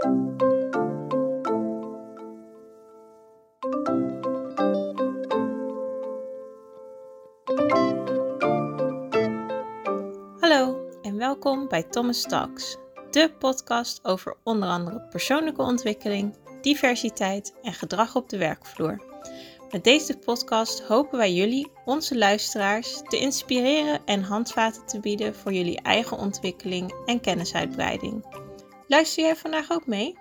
Hallo en welkom bij Thomas Talks, de podcast over onder andere persoonlijke ontwikkeling, diversiteit en gedrag op de werkvloer. Met deze podcast hopen wij jullie, onze luisteraars, te inspireren en handvaten te bieden voor jullie eigen ontwikkeling en kennisuitbreiding. Luister jij vandaag ook mee?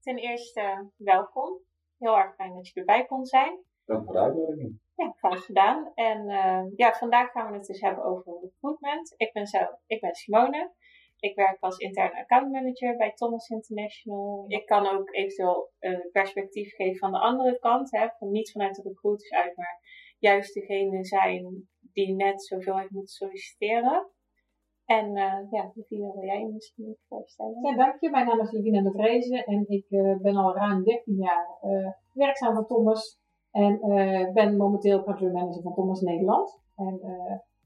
Ten eerste welkom. Heel erg fijn dat je erbij kon zijn. Dank voor de uitnodiging. Ja, graag gedaan. En uh, ja, vandaag gaan we het dus hebben over recruitment. Ik ben, zelf, ik ben Simone. Ik werk als interne account manager bij Thomas International. Ik kan ook eventueel een perspectief geven van de andere kant. Hè, van niet vanuit de recruiters uit, maar juist degene zijn die net zoveel heeft moeten solliciteren. En uh, ja, Levine, wil jij je misschien voorstellen? Ja, dank je. Mijn naam is Levine de Vrezen en ik uh, ben al ruim 13 jaar uh, werkzaam voor Thomas. En ben momenteel country manager van Thomas Nederland. En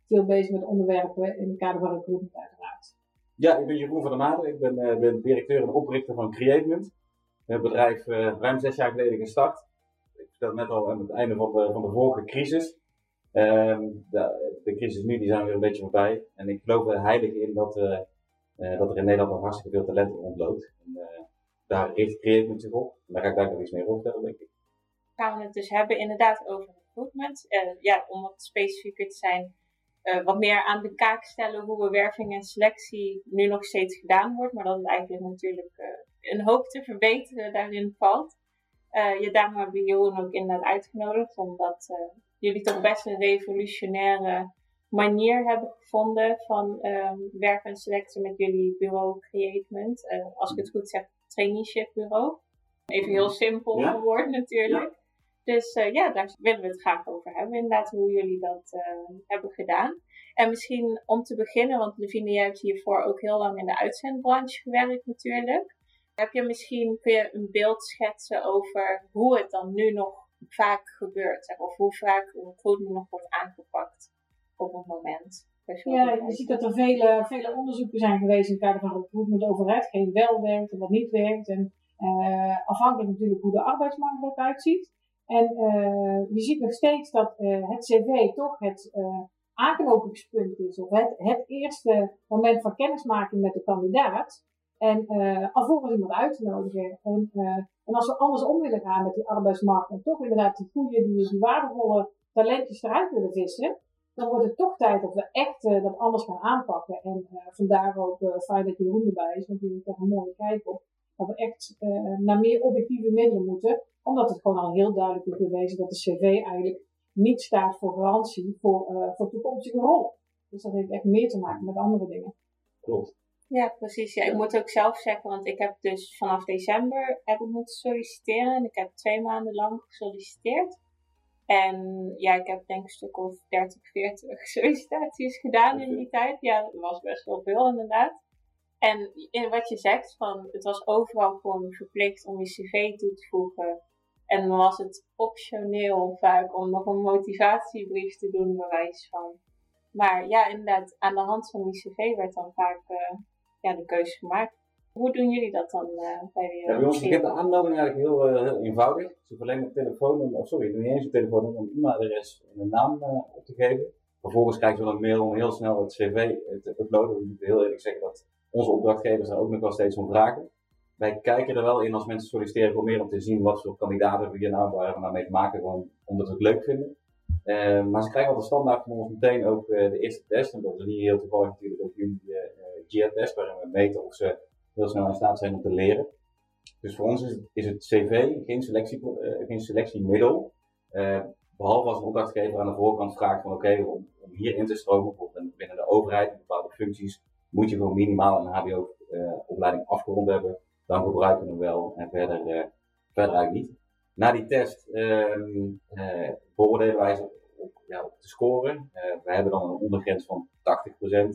veel bezig met onderwerpen in het kader van recruitment uiteraard. Ja, ik ben Jeroen van der Maden. Ik ben, uh, ben directeur en oprichter van Createment. Het bedrijf uh, ruim zes jaar geleden gestart. Ik vertelde net al aan het einde van de, van de vorige crisis. Uh, de, de, crisis nu die zijn weer een beetje voorbij. En ik geloof er heilig in dat, uh, dat er in Nederland nog hartstikke veel talent rondloopt. En, daar richt Createment zich op. Daar ga ik daar nog iets meer over vertellen, denk ik. Gaan we het dus hebben inderdaad over recruitment. ja, om wat specifieker te zijn, wat meer aan de kaak stellen hoe we werving en selectie nu nog steeds gedaan wordt, maar dat het eigenlijk natuurlijk een hoop te verbeteren daarin valt. Ja, daarom hebben we Jeroen ook inderdaad uitgenodigd, omdat jullie toch best een revolutionaire manier hebben gevonden van um, werk en selectie met jullie bureau Createment. als ik het goed zeg, traineeship bureau. Even heel simpel ja. geworden natuurlijk. Ja. Dus uh, ja, daar willen we het graag over hebben. Inderdaad, hoe jullie dat uh, hebben gedaan. En misschien om te beginnen, want Levine, jij hebt hiervoor ook heel lang in de uitzendbranche gewerkt natuurlijk. Heb je misschien, kun je een beeld schetsen over hoe het dan nu nog vaak gebeurt? Zeg, of hoe vaak recruitment nog wordt aangepakt op een moment? Ja, je ziet dat er vele, vele onderzoeken zijn geweest in het kader van recruitment over hetgeen wel werkt en wat niet werkt. En uh, afhankelijk natuurlijk hoe de arbeidsmarkt er ook uitziet. En uh, je ziet nog steeds dat uh, het cv toch het aanknopingspunt is, of het, het eerste moment van kennismaking met de kandidaat. En alvorens iemand uit te nodigen. En, en als we anders om willen gaan met die arbeidsmarkt en toch inderdaad die goede, die, die waardevolle talentjes eruit willen vissen, dan wordt het toch tijd dat we echt dat anders gaan aanpakken. En vandaar ook fijn dat Jeroen erbij is, want die heeft daar een mooie kijk op. Dat we echt naar meer objectieve middelen moeten omdat het gewoon al heel duidelijk is bewezen dat de cv eigenlijk niet staat voor garantie voor, uh, voor toekomstige rollen. Dus dat heeft echt meer te maken met andere dingen. Klopt. Ja, precies. Ja, ik moet ook zelf zeggen, want ik heb dus vanaf december heb ik moeten solliciteren. En ik heb twee maanden lang gesolliciteerd. En ja, ik heb denk ik een stuk of 30, 40 sollicitaties gedaan in die tijd. Ja, dat was best wel veel inderdaad. En in wat je zegt, van, het was overal gewoon verplicht om je cv toe te voegen. En dan was het optioneel vaak om nog een motivatiebrief te doen, bewijs van. Maar ja, inderdaad, aan de hand van die cv werd dan vaak uh, ja, de keuze gemaakt. Hoe doen jullie dat dan uh, bij de ja, Bij ons begint de aanmelding eigenlijk heel, uh, heel eenvoudig. Ze alleen een telefoonnummer, of sorry, niet eens een telefoonnummer, een e-mailadres en een naam op te geven. Vervolgens krijgen ze wel een mail om heel snel het cv te uploaden. We moeten heel eerlijk zeggen dat onze opdrachtgevers daar ook nog wel steeds om vragen wij kijken er wel in als mensen solliciteren voor meer om te zien wat voor kandidaten we hier nou, waar we nou mee te maken, gewoon omdat we het leuk vinden. Maar ze krijgen altijd standaard van ons meteen ook de eerste test. En dat is hier heel toevallig natuurlijk ook jullie GIA-test, waarin we meten of ze heel snel in staat zijn om te leren. Dus voor ons is het, is het CV geen, selectie, geen selectiemiddel. behalve als een opdrachtgever aan de voorkant vraagt van oké, om, om hier in te stromen, bijvoorbeeld binnen de overheid, bepaalde functies, moet je gewoon minimaal een HBO-opleiding afgerond hebben dan gebruiken we hem wel en verder, uh, verder eigenlijk niet. Na die test uh, beoordelen wij ze op, ja, op de score. Uh, we hebben dan een ondergrens van 80%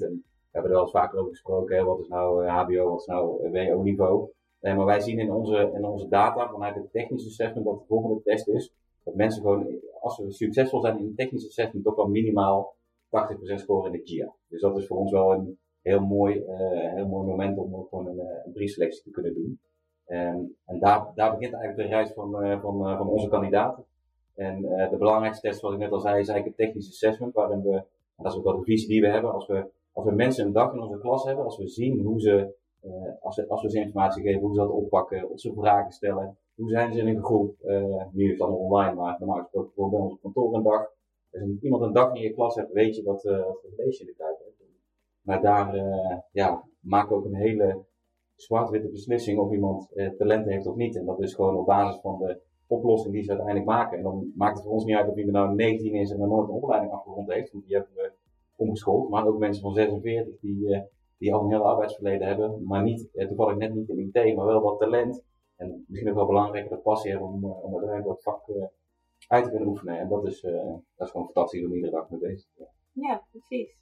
en hebben er wel eens vaker over gesproken. Hè, wat is nou HBO, wat is nou WO-niveau? maar wij zien in onze, in onze data vanuit het technische assessment dat de volgende test is. Dat mensen gewoon, als we succesvol zijn in het technische assessment, toch wel minimaal 80% scoren in de GIA. Dus dat is voor ons wel een heel mooi, heel mooi moment om ook gewoon een, een briefselectie te kunnen doen. En, en daar, daar begint eigenlijk de reis van, van, van onze kandidaten. En de belangrijkste test, zoals ik net al zei, is eigenlijk een technisch assessment, waarin we, dat is ook wel de visie die we hebben, als we, als we mensen een dag in onze klas hebben, als we zien hoe ze, als, we, als we ze informatie geven, hoe ze dat oppakken, wat ze vragen stellen, hoe zijn ze in een groep, nu is het allemaal online, maar normaal gesproken gewoon bij ons kantoor een dag, als iemand een dag in je klas hebt, weet je wat, uh, voor je in de kuip hebt. Maar daar ja, we ook een hele zwart-witte beslissing of iemand talent heeft of niet. En dat is gewoon op basis van de oplossing die ze uiteindelijk maken. En dan maakt het voor ons niet uit of iemand nou 19 is en er nooit een opleiding afgerond heeft, want die hebben we omgeschoold. Maar ook mensen van 46 die, die al een heel arbeidsverleden hebben, maar niet, toevallig net niet in IT, maar wel wat talent. En misschien ook wel belangrijker de passie hebben om, om uiteindelijk dat vak uit te kunnen oefenen. En dat is, uh, dat is gewoon fantastisch om iedere dag mee bezig te zijn. Ja, precies.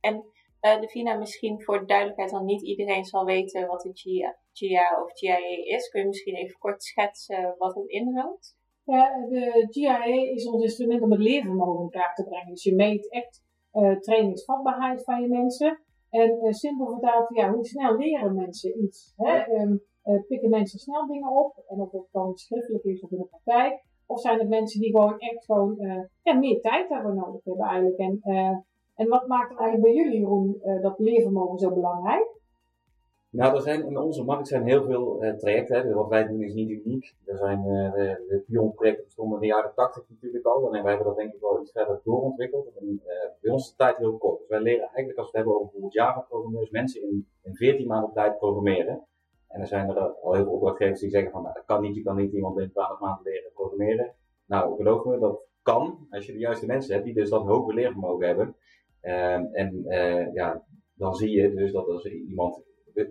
En uh, Devina, misschien voor de duidelijkheid, dan niet iedereen zal weten wat een GIA, GIA of GIA is. Kun je misschien even kort schetsen wat het inhoudt? Ja, de GIA is ons instrument om het leervermogen in kaart te brengen. Dus je meet echt uh, trainingsvatbaarheid van je mensen. En uh, simpel vertaald, ja, hoe snel leren mensen iets? Hè? Um, pikken mensen snel dingen op? En of dat dan schriftelijk is of in de praktijk. Of zijn het mensen die gewoon echt gewoon ja, meer tijd daarvoor nodig hebben eigenlijk. En, en wat maakt eigenlijk bij jullie, Jeroen, dat leervermogen zo belangrijk? Nou, er zijn in onze markt zijn heel veel trajecten. Hè. Wat wij doen is niet uniek. Er zijn de, de Pion-projecten bestonden in de jaren 80 natuurlijk al. En wij hebben dat denk ik wel iets verder doorontwikkeld. En bij ons de tijd heel kort. Dus wij leren eigenlijk, als we het hebben over bijvoorbeeld Java-programmeurs, mensen in, in 14 maanden tijd programmeren. En er zijn er al heel veel opdrachtgevers die zeggen van, nou, dat kan niet, je kan niet iemand in 12 maanden leren programmeren. Nou, geloof me, dat kan als je de juiste mensen hebt die dus dat hoge leervermogen hebben. Uh, en uh, ja, dan zie je dus dat als iemand,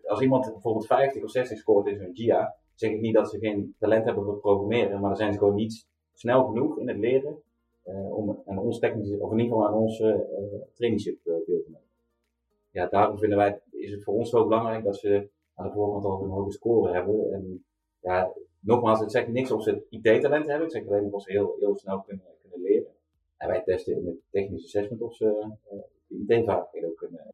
als iemand bijvoorbeeld 50 of 60 scoort in zo'n GIA, zeg ik niet dat ze geen talent hebben voor programmeren, maar dan zijn ze gewoon niet snel genoeg in het leren uh, om aan ons technisch, of in ieder geval aan ons uh, traineeship deel te nemen. Ja, daarom vinden wij, is het voor ons zo belangrijk dat ze aan de voorkant al een hoge score hebben. En ja, nogmaals, het zegt niks of ze IT-talent hebben. Het zegt alleen of ze heel, heel snel kunnen, kunnen leren. En wij testen in het technische assessment of ze uh, de IT-vaardigheden ook kunnen.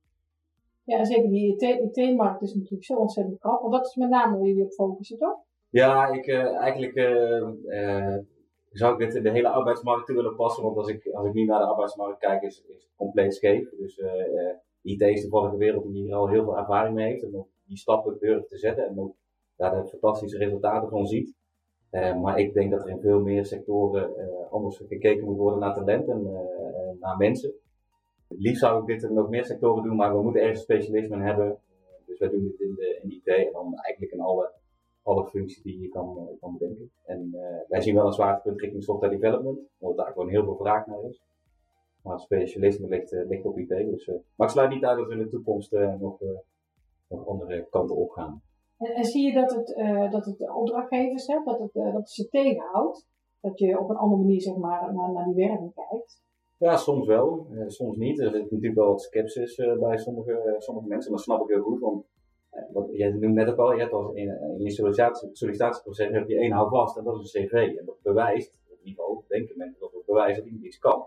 Ja, zeker. Die IT-markt is natuurlijk zo ontzettend krap. Want dat is met name waar jullie op focussen, toch? Ja, ik, uh, eigenlijk uh, zou ik dit in de hele arbeidsmarkt toe willen passen. Want als ik, als ik nu naar de arbeidsmarkt kijk, is, het compleet scheef. Dus IT is toevallig een wereld die hier al heel veel ervaring mee heeft. En die stappen durft te zetten en ook daar de fantastische resultaten van ziet. Maar ik denk dat er in veel meer sectoren anders gekeken moet worden naar talent en naar mensen. Liefst zou ik dit in nog meer sectoren doen, maar we moeten ergens specialisme hebben. dus wij doen dit in de in IT en dan eigenlijk in alle, alle functies die je kan, kan bedenken. En wij zien wel een zwaartepunt richting software development, omdat daar gewoon heel veel vraag naar is. Maar specialisme ligt, ligt op IT. Dus, maar ik sluit niet uit dat we in de toekomst nog nog andere kanten op gaan. En, en zie je dat het, uh, dat het opdrachtgevers, hè, dat, uh, dat ze tegenhoudt? Dat je op een andere manier zeg maar, naar, naar die werking kijkt? Ja, soms wel, uh, soms niet. Er zit natuurlijk wel wat sceptisch bij sommige, sommige mensen, dat snap ik heel goed. Want wat, jij noemde net ook al, je hebt als in, je sollicitatie, sollicitatieproces heb je één houvast en dat is een cv. En dat bewijst, op niveau denken mensen dat het bewijst dat iemand iets kan.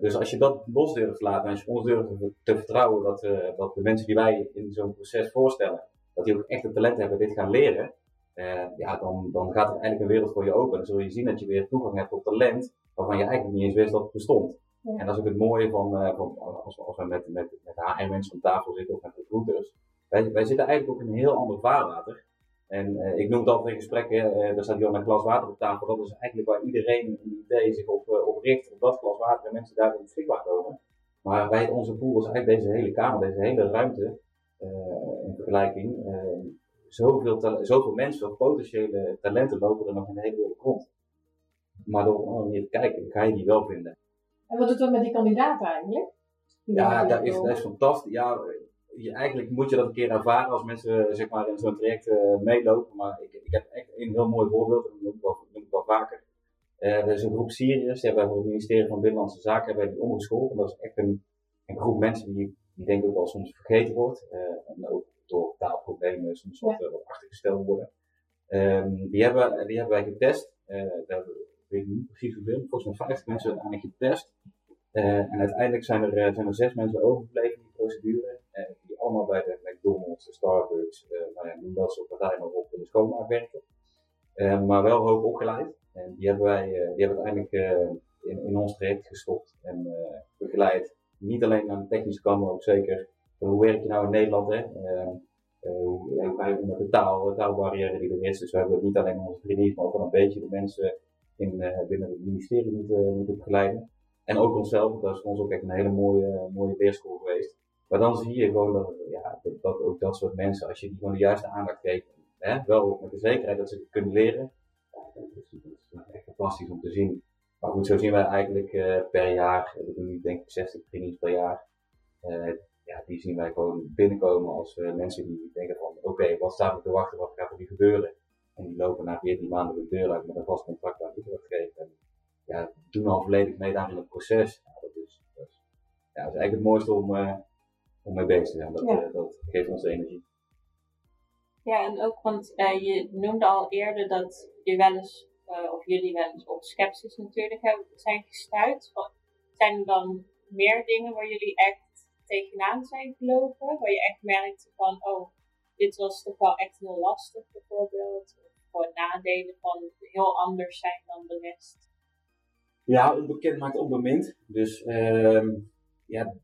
Dus als je dat los durft te laten en als je ons durft te vertrouwen dat, dat de mensen die wij in zo'n proces voorstellen, dat die ook echt het talent hebben dit gaan leren, uh, ja, dan, dan gaat er eigenlijk een wereld voor je open. Dan zul je zien dat je weer toegang hebt tot talent waarvan je eigenlijk niet eens wist dat het bestond. Ja. En dat is ook het mooie van, van als, als we met, met, met HR-mensen om tafel zitten of met recruiters. Wij, wij zitten eigenlijk ook in een heel ander vaarwater. En uh, ik noem het altijd in gesprekken, uh, er staat hier een glas water op tafel. Dat is eigenlijk waar iedereen een idee zich op, uh, op richt, op dat glas water en mensen daarin beschikbaar komen. Maar bij onze pool is eigenlijk deze hele kamer, deze hele ruimte, in vergelijking, zoveel, zoveel mensen potentiële talenten lopen er nog in de hele wereld rond. Maar door op een manier te kijken, ga je die wel vinden. En wat doet dat met die kandidaten eigenlijk? Die ja, dat is, dat is fantastisch. Ja, je, eigenlijk moet je dat een keer ervaren als mensen zeg maar, in zo'n traject uh, meelopen. Maar ik, ik heb echt een heel mooi voorbeeld, dat noem ik wel, noem ik wel vaker. Uh, er is een groep Syriërs, die hebben voor het ministerie van Binnenlandse Zaken hebben die omgeschoold. En dat is echt een, een groep mensen die, die denk ik ook wel soms vergeten wordt. Uh, en ook door taalproblemen soms wat, ja. wat achtergesteld worden. Um, die, hebben, die hebben wij getest. daar weet ik niet precies hoeveel. Volgens mij 50 mensen uiteindelijk getest. en uiteindelijk zijn er, zijn er zes mensen overgebleven in die procedure. McDonald's, de Starbucks, nou ja, noem dat soort partijen maar op in de schoonmaak werken. maar wel hoog opgeleid. En die hebben wij die hebben uiteindelijk in, in ons traject gestopt en begeleid. Niet alleen aan de technische kant, maar ook zeker hoe werk je nou in Nederland. Hè? hoe, hoe ga met de taal, taalbarrière die er is. Dus we hebben niet alleen onze trainees, maar ook wel een beetje de mensen in, binnen het ministerie moeten, moeten begeleiden. En ook onszelf, dat is voor ons ook echt een hele mooie, mooie geweest. Maar dan zie je gewoon dat, ja, dat, ook dat soort mensen, als je die gewoon de juiste aandacht geeft, hè, wel met de zekerheid dat ze het kunnen leren, dat, is, echt fantastisch om te zien. Maar goed, zo zien wij eigenlijk uh, per jaar, we doen nu denk ik 60 trainings per jaar, ja, die zien wij gewoon binnenkomen als uh, mensen die denken van, oké, okay, wat staat er te wachten, wat gaat er nu gebeuren? En die lopen na 14 maanden de deur uit met een vast contract aan Utrecht geven ja, doen al volledig mee daar in het proces. Ja, dat, is, dat, is, ja, dat is eigenlijk het mooiste om, uh, om mee bezig te zijn. Dat, ja. uh, dat geeft ons energie. Ja, en ook, want je noemde al eerder dat je wel eens, of jullie wel eens op sceptisch natuurlijk hebben, zijn gestuurd. Zijn er dan meer dingen waar jullie echt tegenaan zijn gelopen? Waar je echt merkte van, oh, dit was toch wel echt heel lastig bijvoorbeeld? Of gewoon nadelen van heel anders zijn dan de rest? Ja, onbekend maakt onbemind. Dus uh, ja,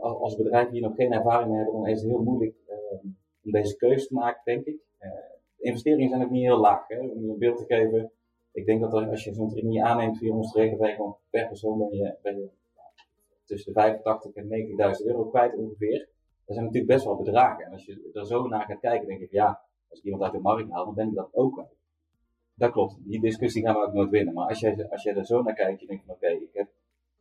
als bedrijf hier nog geen ervaring hebben, dan is het heel moeilijk uh, om deze keuze te maken, denk ik. De investeringen zijn ook niet heel laag. Hè? Om je een beeld te geven, ik denk dat als je zo'n trainee aanneemt via ons dan per persoon ben je, ben je tussen de 85 en 90.000 euro kwijt ongeveer. Dat zijn natuurlijk best wel bedragen. En als je er zo naar gaat kijken, denk ik, ja, als ik iemand uit de markt haal, dan ben ik dat ook. Dat klopt, die discussie gaan we ook nooit winnen. Maar als jij, als jij er zo naar kijkt, je denkt van oké, ik, heb,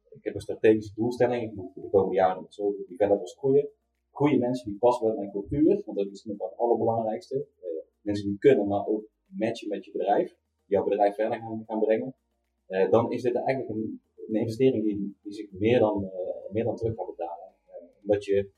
ik heb een strategische doelstelling, ik moet de komende jaren met zoveel developers groeien. Goede mensen die passen bij mijn cultuur, want dat is misschien het allerbelangrijkste. Uh, mensen die kunnen, maar ook matchen met je bedrijf, jouw bedrijf verder gaan, gaan brengen. Uh, dan is dit eigenlijk een, een investering die, die, zich meer dan, uh, meer dan terug gaat betalen. omdat je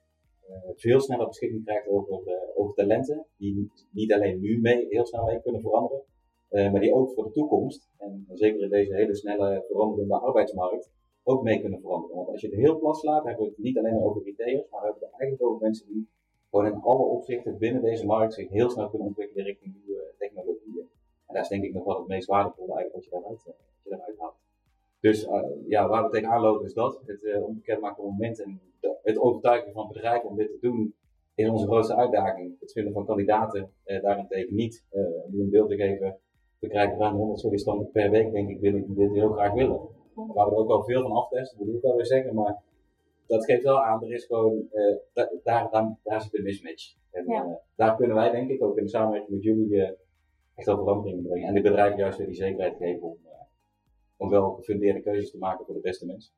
veel sneller beschikking krijgt over, over talenten, die niet alleen nu mee, heel snel mee kunnen veranderen, maar die ook voor de toekomst, en zeker in deze hele snelle veranderende arbeidsmarkt, ook mee kunnen veranderen. Want als je het heel plat slaat, hebben we het niet alleen over retailers, maar we hebben het eigenlijk over mensen die gewoon in alle opzichten binnen deze markt zich heel snel kunnen ontwikkelen richting nieuwe technologieën. En dat is denk ik nog wel het meest waardevolle eigenlijk wat je daaruit, uh, Dus uh, ja, waar we tegenaan lopen is dat, het uh, onbekend maken moment en het overtuigen van bedrijven om dit te doen, is onze grootste uitdaging. Het vinden van kandidaten daarentegen niet, om een beeld te geven, we krijgen ruim 100 sollicitanten per week, denk ik, wil ik dit heel graag willen. Waar we ook al veel van aftesten, dat moet ik wel weer zeggen, maar dat geeft wel aan, er is gewoon, uh, daar, daar, daar zit een mismatch. En ja. uh, daar kunnen wij, denk ik, ook in samenwerking met jullie uh, echt wel verandering brengen. En de bedrijven juist weer die zekerheid geven om, om wel gefundeerde keuzes te maken voor de beste mensen.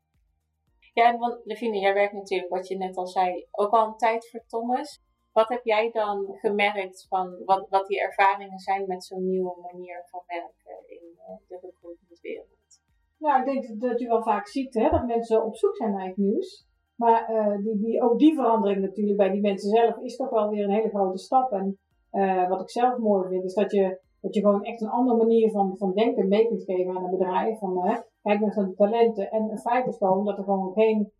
Ja, want Levine, jij werkt natuurlijk, wat je net al zei, ook al een tijd voor Thomas. Wat heb jij dan gemerkt van wat, wat die ervaringen zijn met zo'n nieuwe manier van werken in uh, de recruitmentwereld? Nou, ik denk dat je wel vaak ziet hè, dat mensen op zoek zijn naar het nieuws. Maar uh, die, die, ook die verandering natuurlijk bij die mensen zelf is toch wel weer een hele grote stap. En uh, wat ik zelf mooi vind, is dat je, dat je gewoon echt een andere manier van, van denken mee kunt geven aan een bedrijf. Van, kijk naar de talenten. En een feit is gewoon dat er gewoon geen,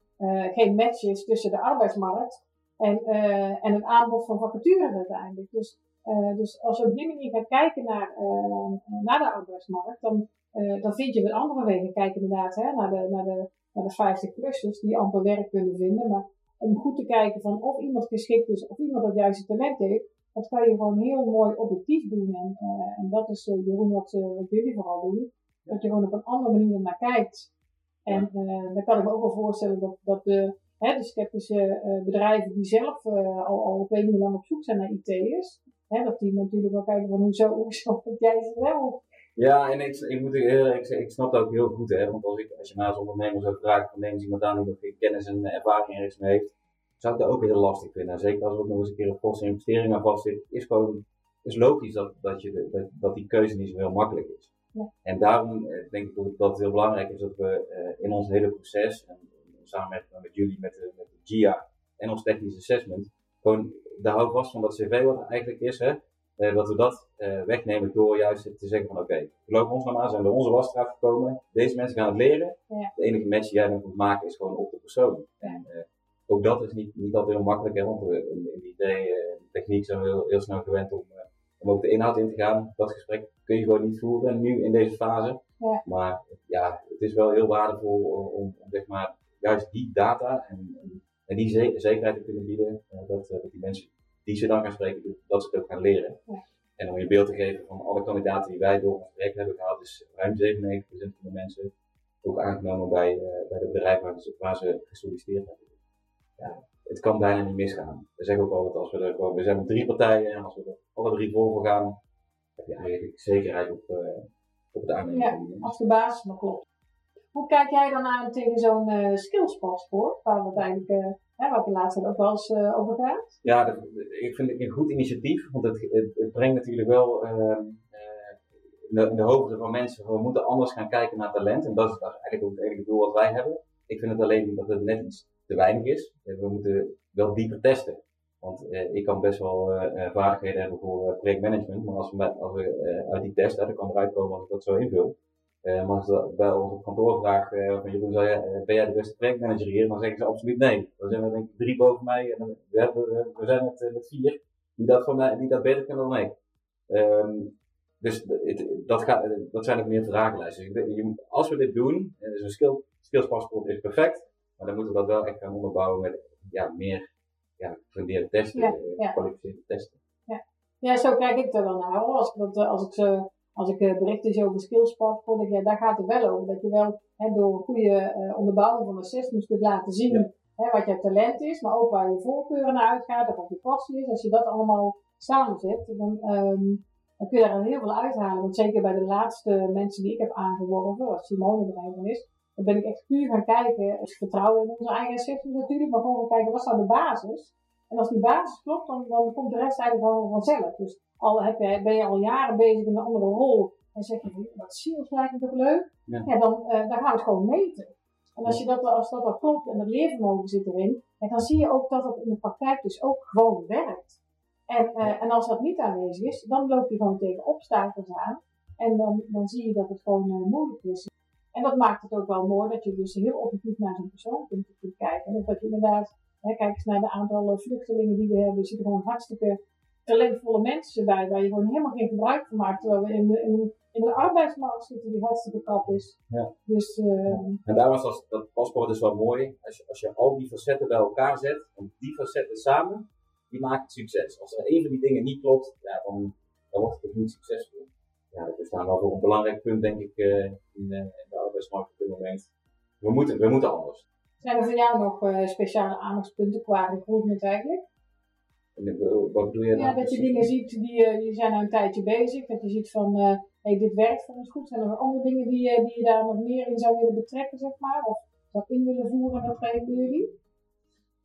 geen match is tussen de arbeidsmarkt en, uh, en het aanbod van vacatures uiteindelijk. Dus, uh, dus als je op die manier gaat kijken naar, uh, naar de arbeidsmarkt, dan, dan vind je met andere wegen kijken inderdaad hè, naar de, naar de, naar de 50-plussers die amper werk kunnen vinden. Maar om goed te kijken van of iemand geschikt is, of iemand dat juiste talent heeft, dat kan je gewoon heel mooi objectief doen. En, en dat is Jeroen wat, wat jullie vooral doen. Dat je gewoon op een andere manier naar kijkt. En dan kan ik me ook wel voorstellen dat, dat de Hè, de sceptische uh, bedrijven die zelf uh, al, al op een lang op zoek zijn naar IT'ers. dat die natuurlijk wel kijken van hoezo, hoezo jij ze wel. Ja, en ik, ik, moet, ik, ik snap dat ook heel goed, hè, want als, ik, als je naast ondernemer zou vragen van neem iemand aan die nog geen kennis en ervaring ergens mee heeft, zou ik dat ook heel lastig vinden. Zeker als er ook nog eens een keer een forse investering aan vast zit, is gewoon is logisch dat, dat, je, dat, dat die keuze niet zo heel makkelijk is. Ja. En daarom eh, denk ik dat het heel belangrijk is dat we uh, in ons hele proces, en samen met, met jullie, met de, met de GIA en ons technisch assessment, gewoon de houvast van dat cv wat er eigenlijk is, hè, uh, dat we dat uh, wegnemen door juist te zeggen van oké, okay, geloof ons nou maar, zijn door onze wasstraat gekomen, deze mensen gaan het leren, ja. de enige match die jij dan moet maken is gewoon op de persoon. En, ook dat is niet, niet altijd heel makkelijk, hè, want we, in, in die techniek zijn we heel, heel snel gewend om, om ook de inhoud in te gaan. Dat gesprek kun je gewoon niet voeren nu in deze fase. Ja. Maar ja, het is wel heel waardevol om, om, om zeg maar, juist die data en, en die zekerheid te kunnen bieden, dat, dat die mensen die ze dan gaan spreken, dat ze het ook gaan leren. Ja. En om je beeld te geven van alle kandidaten die wij door ons project hebben gehad, is ruim 97% van de mensen ook aangenomen bij, uh, bij de bedrijven waar ze, waar ze gesolliciteerd hebben. Ja, het kan bijna niet misgaan. We zeggen ook altijd, als we er gewoon, we zijn met drie partijen en als we er alle drie voor gaan, heb je eigenlijk zekerheid op, uh, op het aannemen. Ja, als de basis maar klopt. Hoe kijk jij dan aan tegen zo'n uh, skillspaspoort, waar we het eigenlijk Hè, wat de laatste ook wel eens uh, over gaat. Ja, dat, ik vind het een goed initiatief, want het, het, brengt natuurlijk wel uh, in, de, in de hoofden van mensen, we moeten anders gaan kijken naar talent. En dat is, eigenlijk ook het enige doel wat wij hebben. Ik vind het alleen dat het net iets te weinig is. We moeten wel dieper testen. Want uh, ik kan best wel uh, vaardigheden hebben voor projectmanagement, maar als we, als we uit die test, hè, kan eruit komen als ik dat zo invul, maar als ze bij ons op kantoor uh, van Jeroen, je, ben jij de beste projectmanager hier? Dan zeggen ze absoluut nee. Dan zijn er denk ik drie boven mij en we, hebben, we zijn met, met vier die dat, van mij, die dat beter kunnen dan ik. Um, dus dat, gaat, dat zijn ook meer vragenlijsten. Dus als we dit doen, dus een skill, skillspaspoort is perfect, maar dan moeten we dat wel echt gaan onderbouwen met ja, meer ja, gefundeerde testen, ja, ja. gekwalificeerde testen. Ja. ja, zo kijk ik er wel naar. Als ik, dat, als ik ze als ik berichten zie over skillspaspoort, ja, daar gaat het wel over. Dat je wel hè, door goede uh, onderbouwing van assessments kunt laten zien hè, wat je talent is, maar ook waar je voorkeuren naar uitgaat, of wat je passie is. Als je dat allemaal samenzet, dan, um, dan kun je daar heel veel uithalen. Want zeker bij de laatste mensen die ik heb aangeworven, als Simone er een van is, dan ben ik echt puur gaan kijken. Dus vertrouwen in onze eigen assessments natuurlijk, maar gewoon gaan kijken, wat is nou de basis? En als die basis klopt, dan, dan komt de rest eigenlijk wel vanzelf. Dus al heb je, ben je al jaren bezig in een andere rol en zeg je, dat sales lijkt me toch leuk? Ja. ja dan, uh, dan gaan we het gewoon meten. En als, je dat, als dat al klopt en het leervermogen zit erin, dan zie je ook dat het in de praktijk dus ook gewoon werkt. En, uh, en als dat niet aanwezig is, dan loop je gewoon tegen obstakels aan. En dan, dan zie je dat het gewoon uh, moeilijk is. En dat maakt het ook wel mooi dat je dus heel objectief naar zo'n persoon kunt, kunt kijken. En dat je inderdaad, hè, kijk eens naar de aantal vluchtelingen die we hebben, er zitten gewoon hartstikke talentvolle mensen bij, waar je gewoon helemaal geen gebruik van maakt. Terwijl we in de, in, in de arbeidsmarkt zitten die hartstikke krap is. Ja. Dus, uh, en daarom was dat paspoort dus wel mooi. Als je, als je al die facetten bij elkaar zet, en die facetten samen, die maken het succes. Als er een van die dingen niet klopt, ja, dan, dan wordt het niet succesvol. Ja, dat is dan wel een belangrijk punt, denk ik, uh, in, uh, in, de arbeidsmarkt op dit moment. We moeten, we moeten anders. Zijn er voor jou nog uh, speciale aandachtspunten qua recruitment eigenlijk? Wat bedoel je dan? Ja, dat je dingen ziet, die, je zijn al een tijdje bezig, dat je ziet van, uh, hey, dit werkt voor ons goed. Zijn er andere dingen die, uh, die je daar nog meer in zou willen betrekken, zeg maar? Of dat in willen voeren, dat geven jullie?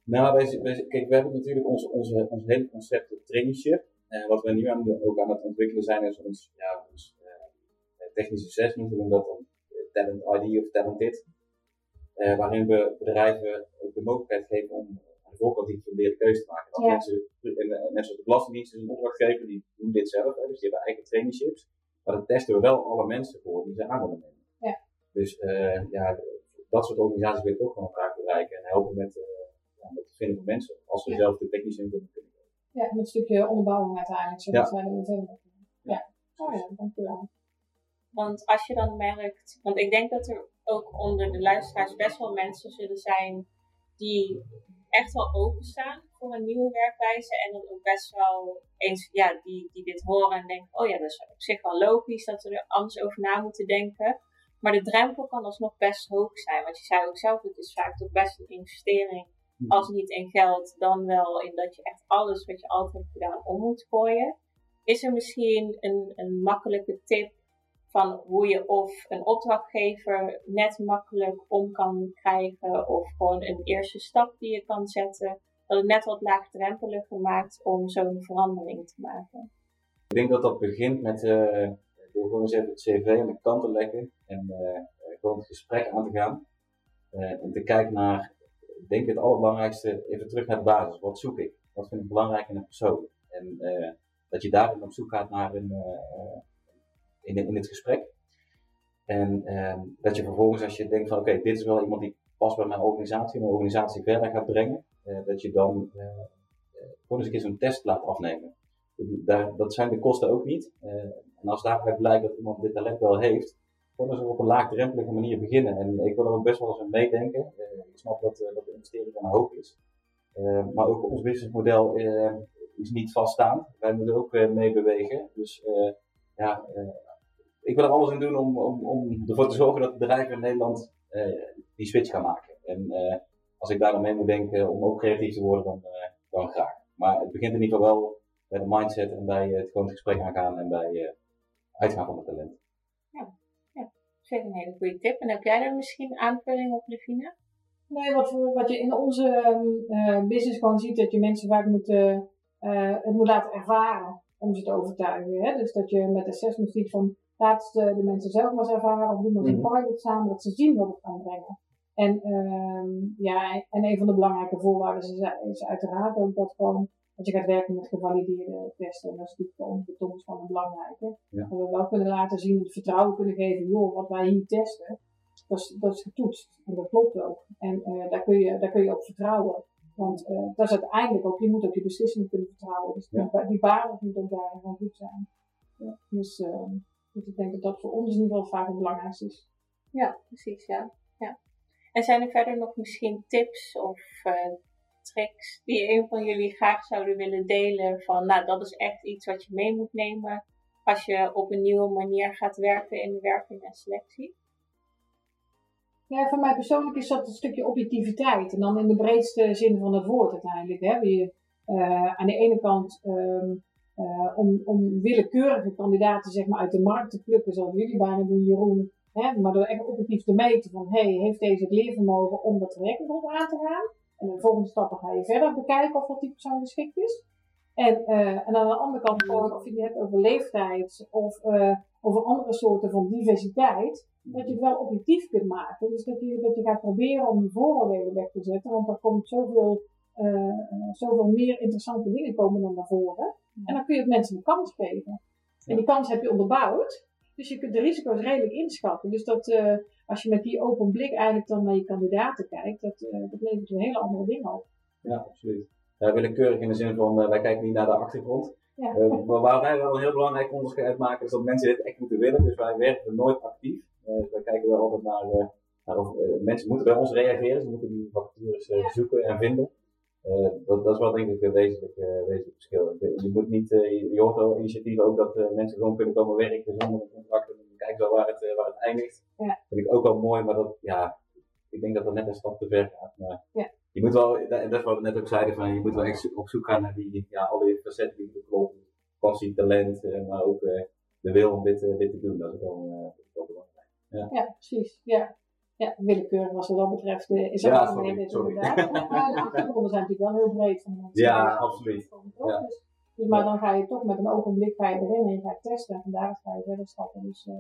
Nou, wij, wij, kijk, we hebben natuurlijk ons, onze, ons hele concept traineeship. En wat we nu aan ook aan het ontwikkelen zijn, is ons, ja, ons technische assessment, we noemen dat dan Talent ID of Talented. waarin we bedrijven ook de mogelijkheid geven om aan de voorkant die gefundeerde keuze te maken. Dat Ja. mensen, en, net zoals de Belastingdienst is een opdrachtgever, die doen dit zelf, hè, dus die hebben eigen traineeships. Maar dan testen we wel alle mensen voor die ze aan willen nemen. Ja. Dus eh, ja, dat soort organisaties willen ook gewoon graag bereiken en helpen met, eh, ja, met het vinden van mensen, als ze Ja. zelf de technische input kunnen geven. Ja, met een stukje onderbouwing uiteindelijk, zodat Ja. zij er verder Ja. Oh ja, dankjewel. Want als je dan merkt, want ik denk dat er ook onder de luisteraars best wel mensen zullen zijn die echt wel openstaan voor een nieuwe werkwijze en dan ook best wel eens, ja, die, die dit horen en denken, oh ja, dat is op zich wel logisch dat we er anders over na moeten denken. Maar de drempel kan alsnog best hoog zijn, want je zei ook zelf, het is vaak toch best een investering, als niet in geld, dan wel in dat je echt alles wat je altijd hebt gedaan om moet gooien. Is er misschien een, een makkelijke tip van hoe je of een opdrachtgever net makkelijk om kan krijgen of gewoon een eerste stap die je kan zetten, dat het net wat laagdrempeliger maakt om zo'n verandering te maken. Ik denk dat dat begint met door gewoon eens even het cv aan de kant te leggen en uh, gewoon het gesprek aan te gaan. En te kijken naar, ik denk het allerbelangrijkste, even terug naar de basis. Wat zoek ik? Wat vind ik belangrijk in een persoon? En dat je daarin op zoek gaat naar een, in, in het gesprek. En dat je vervolgens, als je denkt van oké, dit is wel iemand die past bij mijn organisatie, mijn organisatie verder gaat brengen, dat je dan gewoon eens een keer zo'n test laat afnemen. Daar, dat zijn de kosten ook niet. en als daaruit blijkt dat iemand dit talent wel heeft, gewoon eens op een laagdrempelige manier beginnen. En ik wil er ook best wel eens aan meedenken. ik snap dat, dat de investering dan hoog is. maar ook ons businessmodel is niet vaststaand. Wij moeten ook mee bewegen. Dus ja, ik wil er alles aan doen om, om, om ervoor te zorgen dat bedrijven in Nederland die switch gaan maken. En als ik daar dan mee moet denken om ook creatief te worden, dan, dan graag. Maar het begint in ieder geval wel bij de mindset en bij het gewoon het gesprek aangaan en bij uh, uitgaan van het talent. Ja, ja, zeker een hele goede tip. En heb jij daar misschien aanvulling op, Levine? Nee, wat, wat je in onze uh, business gewoon ziet, dat je mensen vaak moet, uh, het moet laten ervaren om ze te overtuigen. Hè? Dus dat je met assessment ziet van laat de, de mensen zelf maar eens ervaren of doen we een pilot samen, dat ze zien wat het kan brengen. En, uh, ja, en een van de belangrijke voorwaarden is, is uiteraard ook dat gewoon dat je gaat werken met gevalideerde testen. En dat is natuurlijk voor ons de van een belangrijke. Dat we wel kunnen laten zien, het vertrouwen kunnen geven, joh, wat wij hier testen, dat is, dat is getoetst. En dat klopt ook. En uh, daar, kun je, daar kun je op vertrouwen. Want uh, dat is uiteindelijk ook, je moet ook je beslissingen kunnen vertrouwen. Dus die, die basis moet ook daarin gewoon goed zijn. Ja. Dus, uh, dus ik denk dat dat voor ons in ieder geval vaak het belangrijkste is. Ja, precies, ja. ja. En zijn er verder nog misschien tips of uh, tricks die een van jullie graag zouden willen delen? Van, nou, dat is echt iets wat je mee moet nemen als je op een nieuwe manier gaat werken in de werking en selectie? Ja, voor mij persoonlijk is dat een stukje objectiviteit. En dan in de breedste zin van het woord uiteindelijk. Hè. Je, uh, aan de ene kant um, uh, om, om willekeurige kandidaten zeg maar, uit de markt te plukken, zoals jullie bijna doen, Jeroen. Hè, maar door echt objectief te meten van, hey, heeft deze het leervermogen om dat traject bijvoorbeeld aan te gaan? En in de volgende stappen ga je verder bekijken of dat die persoon geschikt is. En, uh, en aan de andere kant of je het hebt over leeftijd of uh, over andere soorten van diversiteit, dat je het wel objectief kunt maken. Dus dat je, dat je gaat proberen om die vooroordelen weg te zetten, want er komt zoveel, zoveel meer interessante dingen komen dan naar voren. En dan kun je het mensen een kans geven. En die kans heb je onderbouwd. Dus je kunt de risico's redelijk inschatten. Dus dat uh, als je met die open blik eigenlijk dan naar je kandidaten kijkt, dat, uh, dat levert een hele andere dingen op. Ja, absoluut. Ja, willekeurig in de zin van, uh, wij kijken niet naar de achtergrond. Ja. maar waar wij wel een heel belangrijk onderscheid maken, is dat mensen dit echt moeten willen. Dus wij werken nooit actief. Dus wij kijken wel altijd naar, naar of, mensen moeten bij ons reageren. Ze moeten die vacatures zoeken en vinden. Uh, dat, dat, is wel denk ik een wezenlijk, uh, wezenlijk verschil. Je, moet niet, uh, je hoort al initiatieven ook dat mensen gewoon kunnen komen werken zonder een contract en kijken wel waar het, waar het eindigt. Ja. Vind ik ook wel mooi, maar dat, ja, ik denk dat dat net een stap te ver gaat. Maar ja. je moet wel, dat is wat we net ook zeiden, van, je moet wel echt op zoek gaan naar die, ja, alle facetten die er kloppen. Passie, talent, maar ook de wil om dit, dit te doen. Dat is wel, wel belangrijk. Ja. ja, precies. Ja. Ja, willekeurig was wat dat betreft uh, is ja, sorry, inderdaad. Maar de achtergronden zijn natuurlijk wel heel breed van mensen. Ja, absoluut. Ja. Dus, dus, maar dan ga je toch met een open blik ga je erin en je gaat testen en vandaar ga je verder stappen. Dus uh,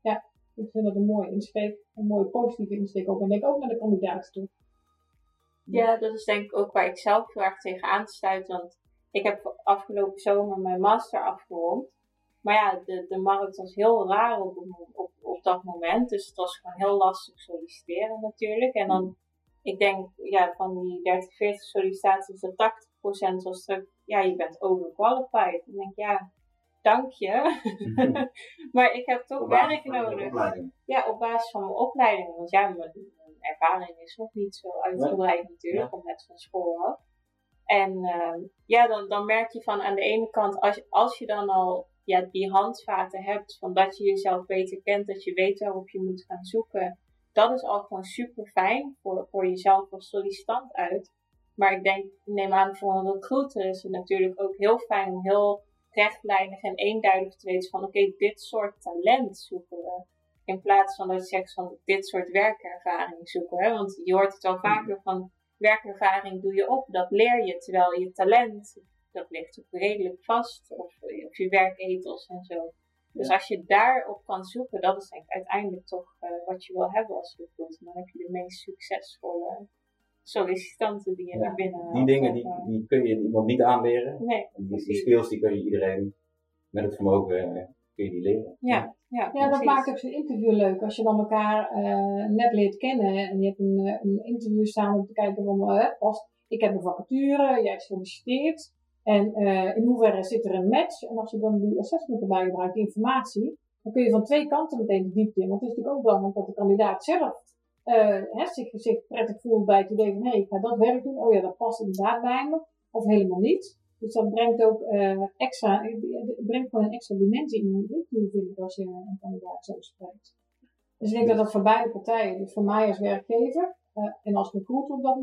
ja, ik vind dat een mooie insteek, een mooie positieve insteek ook. En denk ook naar de kandidaten toe. Ja, dat is denk ik ook waar ik zelf heel erg tegen aansluit. Want ik heb afgelopen zomer mijn master afgerond. Maar ja, de, de markt was heel raar op, op, op dat moment. Dus het was gewoon heel lastig solliciteren natuurlijk. En dan, ik denk, ja, van die 30, 40 sollicitaties, dat 80% was terug, ja, je bent overqualified. En ik denk, ja, dank je. maar ik heb toch werk nodig. Ja, op basis van mijn opleiding. Want ja, mijn, ervaring is nog niet zo uitgebreid natuurlijk, ja. om net van school af. En uh, ja, dan, dan merk je van aan de ene kant, als, als je dan al ja, die handvaten hebt, van dat je jezelf beter kent, dat je weet waarop je moet gaan zoeken, dat is al gewoon super fijn voor, voor jezelf als sollicitant uit. Maar ik denk, neem aan voor een recruiter is het natuurlijk ook heel fijn om heel rechtlijnig en eenduidig te weten van oké, dit soort talent zoeken we. In plaats van dat je zegt van dit soort werkervaring zoeken. Hè? Want je hoort het wel vaker van werkervaring doe je op, dat leer je. Terwijl je talent, dat ligt ook redelijk vast. Of, of je werkethos en zo. Dus als je daarop kan zoeken, dat is denk ik uiteindelijk toch uh, wat je wil hebben als recruiter. Dan heb je de meest succesvolle sollicitanten die je naar binnen Die dingen die, die kun je iemand niet aanleren. Nee, die, die skills die kun je iedereen met het vermogen uh, kun je die leren. Ja, ja, ja dat maakt ook zo'n interview leuk. Als je dan elkaar uh, net leert kennen en je hebt een, een interview samen om te kijken van uh, past ik heb een vacature, jij solliciteert. En uh, in hoeverre zit er een match? En als je dan die assessment erbij gebruikt, die informatie, dan kun je van twee kanten meteen de diepte in. Want het is natuurlijk ook belangrijk dat de kandidaat zelf uh, zich, zich prettig voelt bij het idee van hé, hey, ik ga dat werk doen. Oh ja, dat past inderdaad bij me. Of helemaal niet. Dus dat brengt ook uh, extra, brengt gewoon een extra dimensie in de interview, vind ik, als je een kandidaat zo spreekt. Dus ik denk dat dat voor beide partijen, dus voor mij als werkgever uh, en als recruiter op dat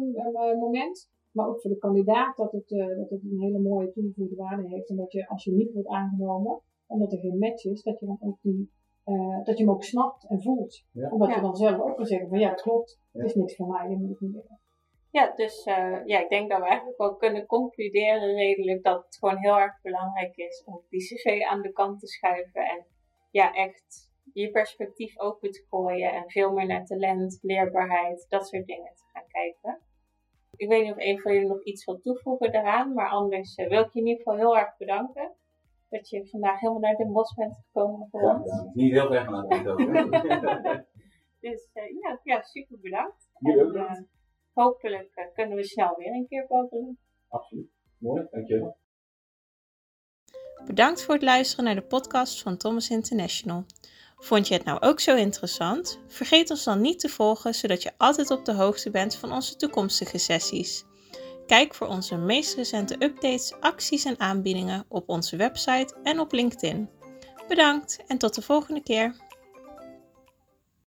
moment, maar ook voor de kandidaat, dat het, uh, dat het een hele mooie toegevoegde waarde heeft. En dat je, als je niet wordt aangenomen, omdat er geen match is, dat je dan ook die, uh, dat je hem ook snapt en voelt. Ja. Omdat ja. je dan zelf ook kan zeggen van ja, het klopt, het is niks voor mij, dit moet ik niet willen. Ja, dus uh, ja, ik denk dat we eigenlijk wel kunnen concluderen redelijk dat het gewoon heel erg belangrijk is om die cv aan de kant te schuiven en ja, echt je perspectief open te gooien en veel meer naar talent, leerbaarheid, dat soort dingen te gaan kijken. Ik weet niet of een van jullie nog iets wil toevoegen daaraan, maar anders uh, wil ik je in ieder geval heel erg bedanken dat je vandaag helemaal naar Den Bosch bent gekomen voor ja, ons. Ja, niet heel ver van het ook. dus uh, ja, ja, super bedankt. Jullie ook bedankt. Uh, hopelijk kunnen we snel weer een keer babbelen. Absoluut. Mooi, dankjewel. Bedankt voor het luisteren naar de podcast van Thomas International. Vond je het nou ook zo interessant? Vergeet ons dan niet te volgen, zodat je altijd op de hoogte bent van onze toekomstige sessies. Kijk voor onze meest recente updates, acties en aanbiedingen op onze website en op LinkedIn. Bedankt en tot de volgende keer.